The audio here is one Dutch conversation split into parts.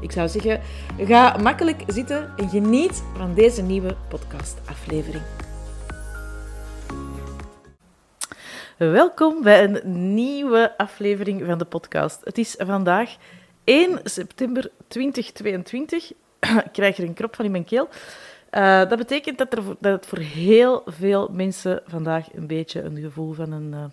Ik zou zeggen, ga makkelijk zitten en geniet van deze nieuwe podcastaflevering. Welkom bij een nieuwe aflevering van de podcast. Het is vandaag 1 september 2022. Ik krijg er een krop van in mijn keel. Uh, dat betekent dat, er, dat het voor heel veel mensen vandaag een beetje een gevoel van een uh,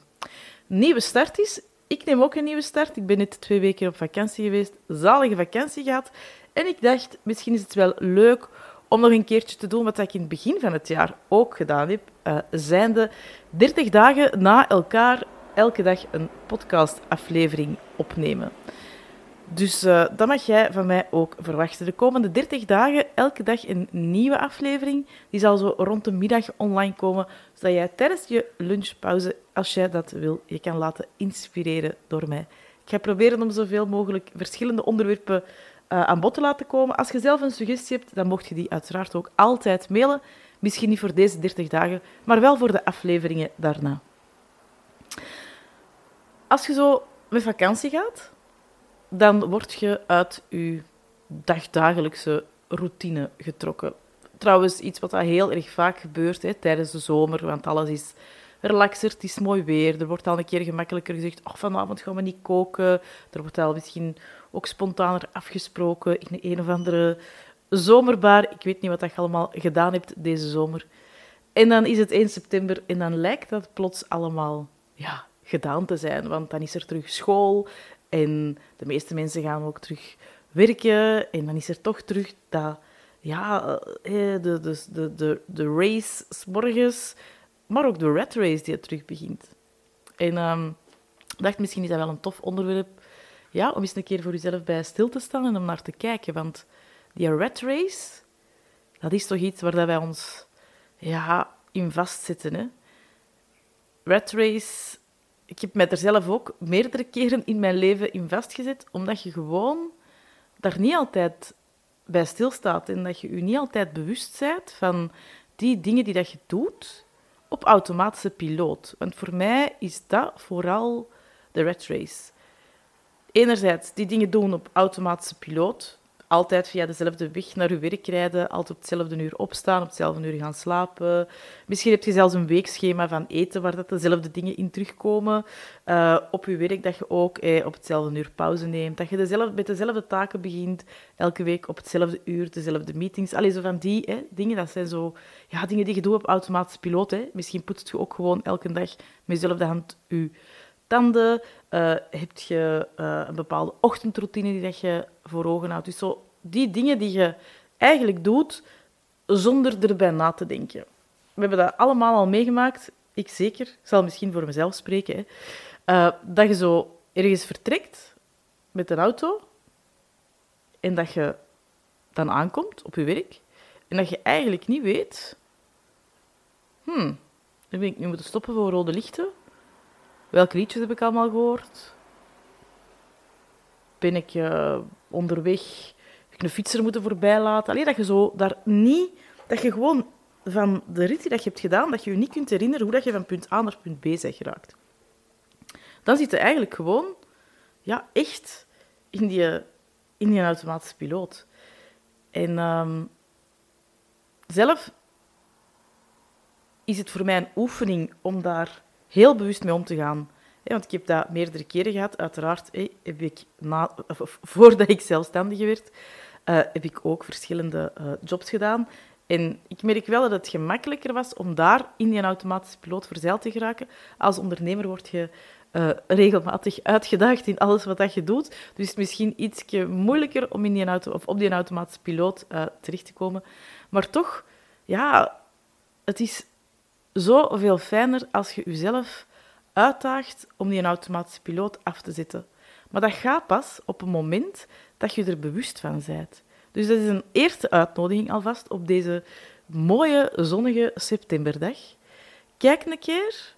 nieuwe start is. Ik neem ook een nieuwe start. Ik ben net twee weken op vakantie geweest, zalige vakantie gehad. En ik dacht, misschien is het wel leuk om nog een keertje te doen wat ik in het begin van het jaar ook gedaan heb. Uh, zijnde 30 dagen na elkaar elke dag een podcastaflevering opnemen. Dus uh, dat mag jij van mij ook verwachten. De komende 30 dagen, elke dag een nieuwe aflevering. Die zal zo rond de middag online komen, zodat jij tijdens je lunchpauze, als jij dat wil, je kan laten inspireren door mij. Ik ga proberen om zoveel mogelijk verschillende onderwerpen uh, aan bod te laten komen. Als je zelf een suggestie hebt, dan mocht je die uiteraard ook altijd mailen. Misschien niet voor deze 30 dagen, maar wel voor de afleveringen daarna. Als je zo met vakantie gaat, dan word je uit je dagdagelijkse routine getrokken. Trouwens, iets wat heel erg vaak gebeurt hè, tijdens de zomer, want alles is relaxer, het is mooi weer. Er wordt al een keer gemakkelijker gezegd, oh, vanavond gaan we niet koken. Er wordt al misschien ook spontaner afgesproken in een of andere zomerbaar. Ik weet niet wat je allemaal gedaan hebt deze zomer. En dan is het 1 september en dan lijkt dat plots allemaal ja, gedaan te zijn. Want dan is er terug school en de meeste mensen gaan ook terug werken. En dan is er toch terug dat, ja, eh, de, de, de, de, de race s morgens, maar ook de red race die terug begint. En um, ik dacht, misschien is dat wel een tof onderwerp ja, om eens een keer voor jezelf bij stil te staan en om naar te kijken. Want die red race, dat is toch iets waar wij ons ja, in vastzitten. Hè? Red race ik heb mij er zelf ook meerdere keren in mijn leven in vastgezet, omdat je gewoon daar niet altijd bij stilstaat en dat je je niet altijd bewust bent van die dingen die dat je doet op automatische piloot. Want voor mij is dat vooral de red race. Enerzijds die dingen doen op automatische piloot, altijd via dezelfde weg naar je werk rijden, altijd op hetzelfde uur opstaan, op hetzelfde uur gaan slapen. Misschien heb je zelfs een weekschema van eten waar dat dezelfde dingen in terugkomen. Uh, op je werk dat je ook eh, op hetzelfde uur pauze neemt. Dat je dezelfde, met dezelfde taken begint, elke week op hetzelfde uur, dezelfde meetings. Allee, zo van die hè, dingen, dat zijn zo ja, dingen die je doet op automatische piloot. Misschien poetst je ook gewoon elke dag met dezelfde hand je tanden? Uh, heb je uh, een bepaalde ochtendroutine die dat je voor ogen houdt? Dus zo die dingen die je eigenlijk doet zonder erbij na te denken. We hebben dat allemaal al meegemaakt. Ik zeker. Ik zal misschien voor mezelf spreken. Hè. Uh, dat je zo ergens vertrekt met een auto en dat je dan aankomt op je werk en dat je eigenlijk niet weet... Hmm, dan ben ik nu moeten stoppen voor rode lichten Welke liedjes heb ik allemaal gehoord? Ben ik uh, onderweg? Heb ik een fietser moeten voorbij laten? Alleen dat je zo daar niet... Dat je gewoon van de rit die je hebt gedaan, dat je je niet kunt herinneren hoe dat je van punt A naar punt B bent geraakt. Dan zit je eigenlijk gewoon ja, echt in die, in die automatische piloot. En um, zelf is het voor mij een oefening om daar heel bewust mee om te gaan. Want ik heb dat meerdere keren gehad. Uiteraard heb ik na, voordat ik zelfstandige werd, uh, heb ik ook verschillende uh, jobs gedaan. En ik merk wel dat het gemakkelijker was om daar in die automatische piloot verzeild te geraken. Als ondernemer word je uh, regelmatig uitgedaagd in alles wat dat je doet. Dus het is misschien iets moeilijker om in die auto, of op die automatische piloot terecht te komen. Maar toch, ja, het is zoveel fijner als je jezelf uitdaagt om die automatische piloot af te zetten. Maar dat gaat pas op het moment dat je er bewust van bent. Dus dat is een eerste uitnodiging alvast op deze mooie zonnige septemberdag. Kijk een keer,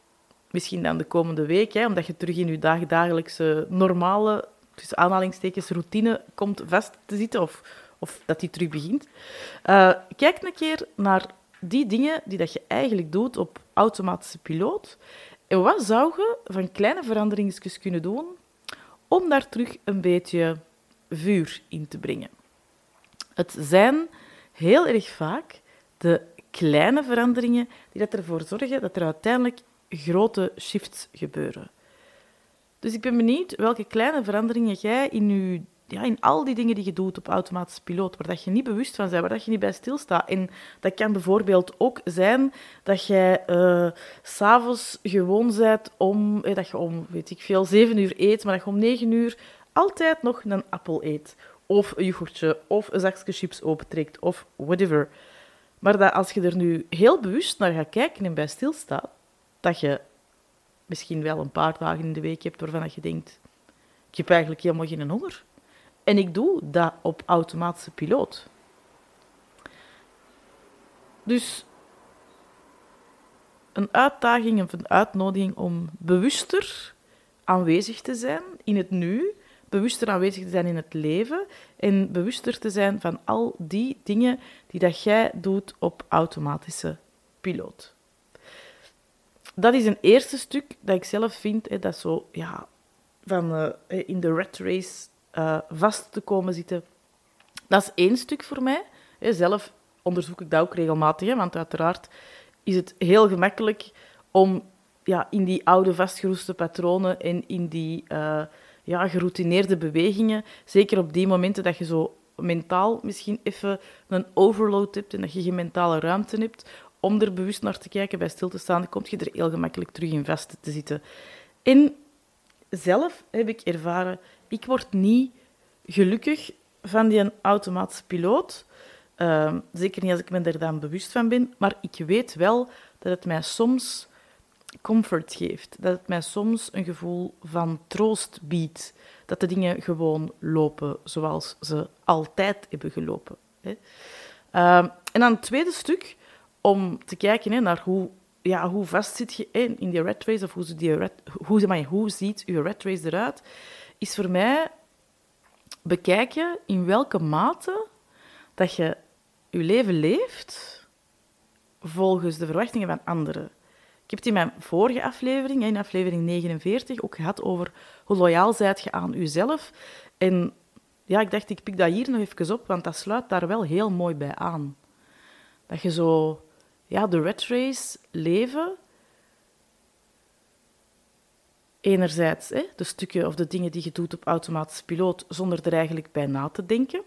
misschien dan de komende week, hè, omdat je terug in je dagdagelijkse normale, tussen aanhalingstekens, routine komt vast te zitten, of, of dat die terug begint. Uh, kijk een keer naar die dingen die dat je eigenlijk doet op automatische piloot. En wat zou je van kleine veranderingen kunnen doen om daar terug een beetje vuur in te brengen? Het zijn heel erg vaak de kleine veranderingen die dat ervoor zorgen dat er uiteindelijk grote shifts gebeuren. Dus ik ben benieuwd welke kleine veranderingen jij in, je, ja, in al die dingen die je doet op automatische piloot, waar dat je niet bewust van bent, waar dat je niet bij stilstaat. En dat kan bijvoorbeeld ook zijn dat jij uh, s'avonds gewoon bent om, eh, dat je om, weet ik veel, zeven uur eet, maar dat je om negen uur altijd nog een appel eet. Of een yoghurtje, of een zakje chips opentrekt, of whatever. Maar dat als je er nu heel bewust naar gaat kijken en bij stilstaat, dat je misschien wel een paar dagen in de week hebt waarvan je denkt, ik heb eigenlijk helemaal geen honger. En ik doe dat op automatische piloot. Dus een uitdaging een uitnodiging om bewuster aanwezig te zijn in het nu, bewuster aanwezig te zijn in het leven en bewuster te zijn van al die dingen die dat jij doet op automatische piloot. Dat is een eerste stuk dat ik zelf vind hè, dat zo ja, van uh, in de red race uh, vast te komen zitten. Dat is één stuk voor mij. Hè. Zelf onderzoek ik dat ook regelmatig, want uiteraard is het heel gemakkelijk om ja, in die oude vastgeroeste patronen en in die uh, ja, geroutineerde bewegingen, zeker op die momenten dat je zo mentaal misschien even een overload hebt en dat je geen mentale ruimte hebt om er bewust naar te kijken, bij stil te staan, kom je er heel gemakkelijk terug in vast te zitten. En zelf heb ik ervaren, ik word niet gelukkig van die automatische piloot. Uh, zeker niet als ik me er dan bewust van ben. Maar ik weet wel dat het mij soms comfort geeft. Dat het mij soms een gevoel van troost biedt. Dat de dingen gewoon lopen zoals ze altijd hebben gelopen. Hè. Uh, en dan het tweede stuk, om te kijken hè, naar hoe, ja, hoe vast zit je in, in die red race, of hoe, die hoe ziet je red race eruit, is voor mij bekijken in welke mate dat je je leven leeft volgens de verwachtingen van anderen. Ik heb het in mijn vorige aflevering, in aflevering 49, ook gehad over hoe loyaal zijt je aan jezelf. En ja, ik dacht, ik pik dat hier nog even op, want dat sluit daar wel heel mooi bij aan. Dat je zo ja, de red race leven. Enerzijds hè, de stukken of de dingen die je doet op automatische piloot zonder er eigenlijk bij na te denken.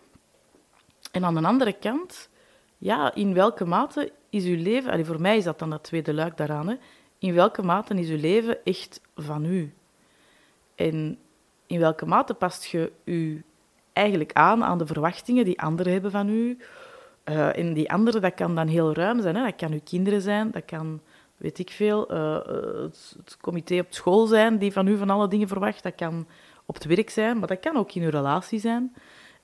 En aan de andere kant, ja, in welke mate is uw leven, allee, voor mij is dat dan dat tweede luik daaraan, hè, in welke mate is uw leven echt van u? En in welke mate past je u eigenlijk aan aan de verwachtingen die anderen hebben van u? Uh, en die andere, dat kan dan heel ruim zijn. Hè? Dat kan uw kinderen zijn, dat kan, weet ik veel, uh, het, het, comité op school zijn die van u van alle dingen verwacht. Dat kan op het werk zijn, maar dat kan ook in uw relatie zijn.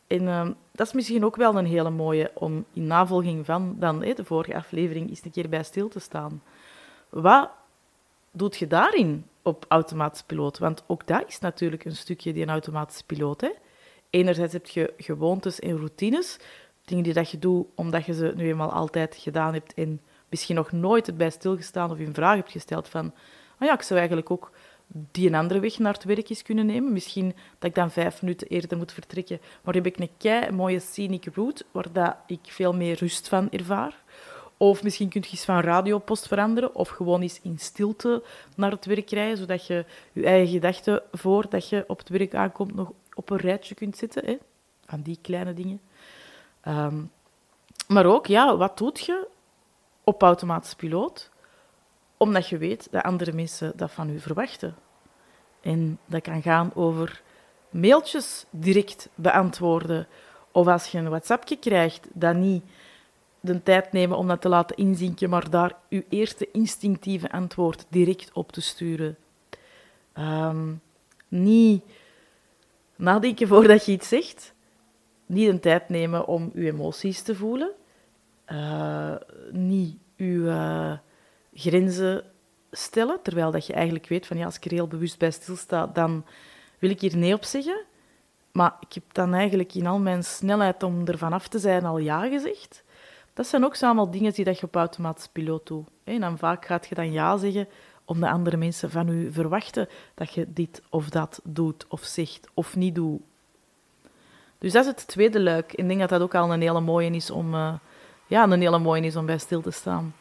En uh, dat is misschien ook wel een hele mooie om in navolging van dan, de vorige aflevering eens een keer bij stil te staan. Wat doet je daarin op automatische piloot? Want ook dat is natuurlijk een stukje die een automatische piloot. Hè? Enerzijds heb je gewoontes en routines, dingen die dat je doet omdat je ze nu eenmaal altijd gedaan hebt en misschien nog nooit erbij stilgestaan of in vraag hebt gesteld van, oh ja, ik zou eigenlijk ook die een andere weg naar het werk eens kunnen nemen. Misschien dat ik dan vijf minuten eerder moet vertrekken, maar heb ik een kei mooie scenic route waar dat ik veel meer rust van ervaar. Of misschien kun je eens van radiopost veranderen of gewoon eens in stilte naar het werk rijden, zodat je je eigen gedachten voordat je op het werk aankomt nog op een rijtje kunt zetten. Hè? Die kleine dingen. Ehm, maar ook, ja, wat doet je op automatische piloot? Omdat je weet dat andere mensen dat van u verwachten. En dat kan gaan over mailtjes direct beantwoorden. Of als je een WhatsAppje krijgt, dat niet de tijd nemen om dat te laten inzinken, maar daar je eerste instinctieve antwoord direct op te sturen. Ehm, niet nadenken voordat je iets zegt, niet de tijd nemen om je emoties te voelen. Uh, niet uw uh, grenzen stellen, terwijl dat je eigenlijk weet van ja, als ik er heel bewust bij stilsta, dan wil ik hier nee op zeggen. Maar ik heb dan eigenlijk in al mijn snelheid om er vanaf te zijn al ja gezegd. Dat zijn ook zo allemaal dingen die dat je op automatische piloot doet. En dan vaak gaat je dan ja zeggen omdat andere mensen van u verwachten dat je dit of dat doet of zegt of niet doet. Dus dat is het tweede luik. Ik denk dat dat ook al een hele mooie is om, uh, ja, een hele mooie is om bij stil te staan.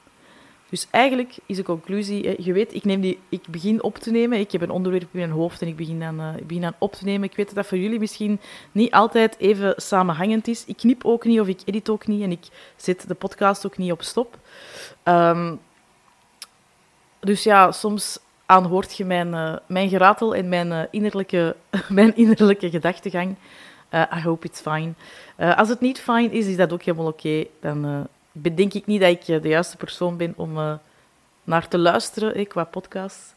Dus eigenlijk is de conclusie, je weet, ik, neem die, ik begin op te nemen, ik heb een onderwerp in mijn hoofd en ik begin, dan, uh, ik begin aan op te nemen. Ik weet dat dat voor jullie misschien niet altijd even samenhangend is. Ik knip ook niet of ik edit ook niet en ik zet de podcast ook niet op stop. Um, dus ja, soms aanhoort je mijn, uh, mijn geratel en mijn, innerlijke, mijn innerlijke gedachtegang. Uh, I hope it's fine. als het niet fine is, is dat ook helemaal oké. Dan bedenk ik niet dat ik de juiste persoon ben om naar te luisteren eh, qua podcast.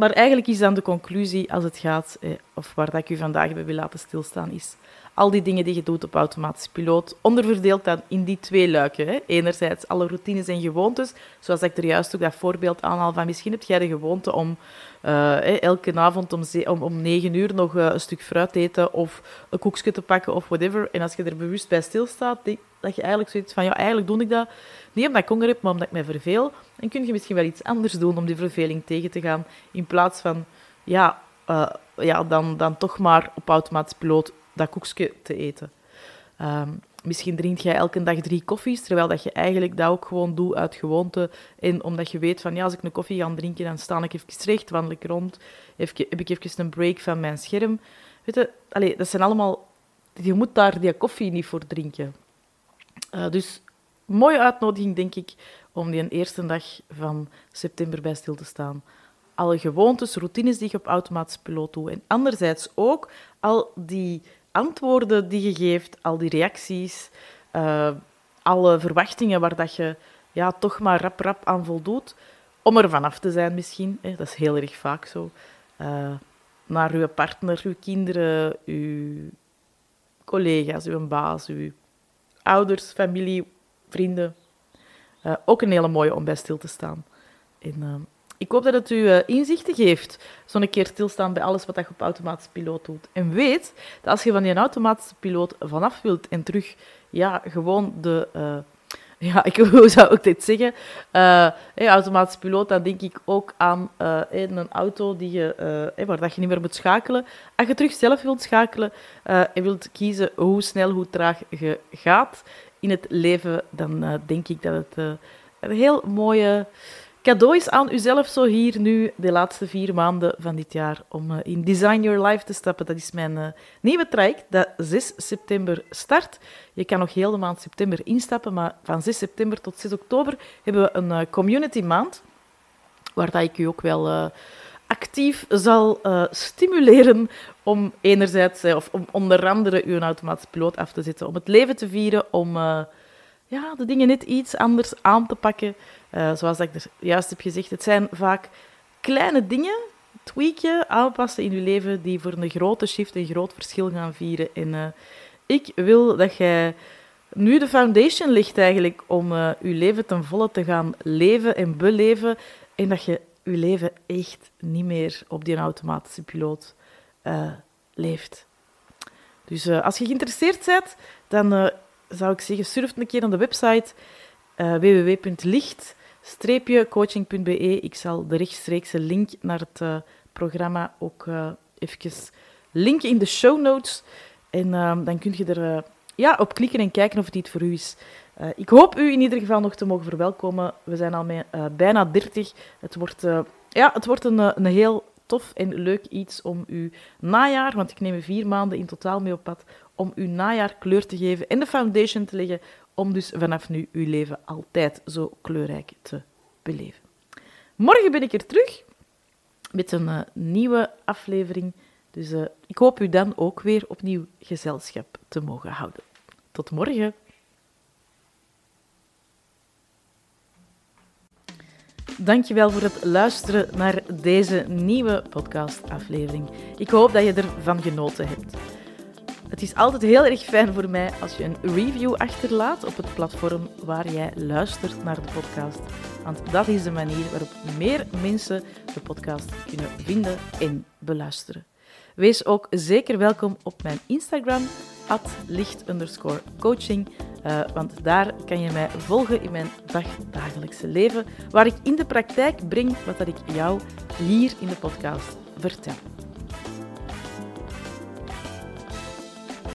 Maar eigenlijk is dan de conclusie als het gaat, of waar dat ik u vandaag bij wil laten stilstaan, is al die dingen die je doet op automatische piloot, onderverdeeld dan in die twee luiken. Hè. Enerzijds alle routines en gewoontes, zoals ik er juist ook dat voorbeeld aanhaal van misschien heb jij de gewoonte om uh, elke avond om, om, om negen uur nog uh, een stuk fruit te eten of een koekje te pakken of whatever. En als je er bewust bij stilstaat, dat je eigenlijk zoiets van, ja, eigenlijk doe ik dat niet omdat ik honger heb, maar omdat ik mij verveel. Dan kun je misschien wel iets anders doen om die verveling tegen te gaan, in plaats van, ja, uh, ja dan, dan toch maar op automatisch piloot dat koekje te eten. Um, misschien drink jij elke dag drie koffies, terwijl dat je eigenlijk dat ook gewoon doet uit gewoonte. En omdat je weet van, ja, als ik een koffie ga drinken, dan sta ik even recht, wandel ik rond, heb ik even een break van mijn scherm. Weet je, allez, dat zijn allemaal... Je moet daar die koffie niet voor drinken. Uh, dus, mooie uitnodiging, denk ik, om die eerste dag van september bij stil te staan. Alle gewoontes, routines die je op automatische piloot doet. En anderzijds ook al die antwoorden die je geeft, al die reacties, uh, alle verwachtingen waar dat je ja, toch maar rap rap aan voldoet, om er vanaf te zijn misschien, hè, dat is heel erg vaak zo, uh, naar uw partner, uw kinderen, uw collega's, uw baas, uw ouders, familie, vrienden. Uh, ook een hele mooie om bij stil te staan. En, ik hoop dat het u uh, inzichten geeft. Zo'n keer stilstaan bij alles wat je op automatische piloot doet. En weet dat als je van die automatische piloot vanaf wilt en terug ja, gewoon de. Ja, ik hoe zou ik dit zeggen? Hey, automatische piloot, dan denk ik ook aan een auto die je, waar dat je niet meer moet schakelen. Als je terug zelf wilt schakelen en wilt kiezen hoe snel, hoe traag je gaat in het leven, dan denk ik dat het een heel mooie cadeau is aan uzelf zo hier nu de laatste vier maanden van dit jaar om uh, in Design Your Life te stappen. Dat is mijn nieuwe traject dat 6 september start. Je kan nog heel de maand september instappen, maar van 6 september tot 6 oktober hebben we een community maand waar dat ik u ook wel actief zal stimuleren om enerzijds, of om onder andere uw automatische piloot af te zetten, om het leven te vieren, om ja, de dingen net iets anders aan te pakken. Zoals ik er juist heb gezegd, het zijn vaak kleine dingen, tweaken, aanpassen in je leven, die voor een grote shift een groot verschil gaan vieren. En ik wil dat jij nu de foundation ligt eigenlijk om je leven ten volle te gaan leven en beleven. En dat je je leven echt niet meer op die automatische piloot leeft. Dus als je geïnteresseerd bent, dan zou ik zeggen, surf een keer aan de website www.licht-coaching.be. Ik zal de rechtstreekse link naar het programma ook even linken in de show notes. En dan kun je er ja, op klikken en kijken of het iets voor u is. Ik hoop u in ieder geval nog te mogen verwelkomen. We zijn al met, bijna 30. Het wordt, ja, het wordt een, een heel tof en leuk iets om uw najaar, want ik neem vier maanden in totaal mee op pad, om uw najaar kleur te geven en de foundation te leggen, om dus vanaf nu uw leven altijd zo kleurrijk te beleven. Morgen ben ik er terug met een nieuwe aflevering. Dus ik hoop u dan ook weer opnieuw gezelschap te mogen houden. Tot morgen. Dankjewel voor het luisteren naar deze nieuwe podcastaflevering. Ik hoop dat je ervan genoten hebt. Het is altijd heel erg fijn voor mij als je een review achterlaat op het platform waar jij luistert naar de podcast. Want dat is de manier waarop meer mensen de podcast kunnen vinden en beluisteren. Wees ook zeker welkom op mijn Instagram, licht_coaching. Uh, want daar kan je mij volgen in mijn dagdagelijkse leven, waar ik in de praktijk breng wat dat ik jou hier in de podcast vertel.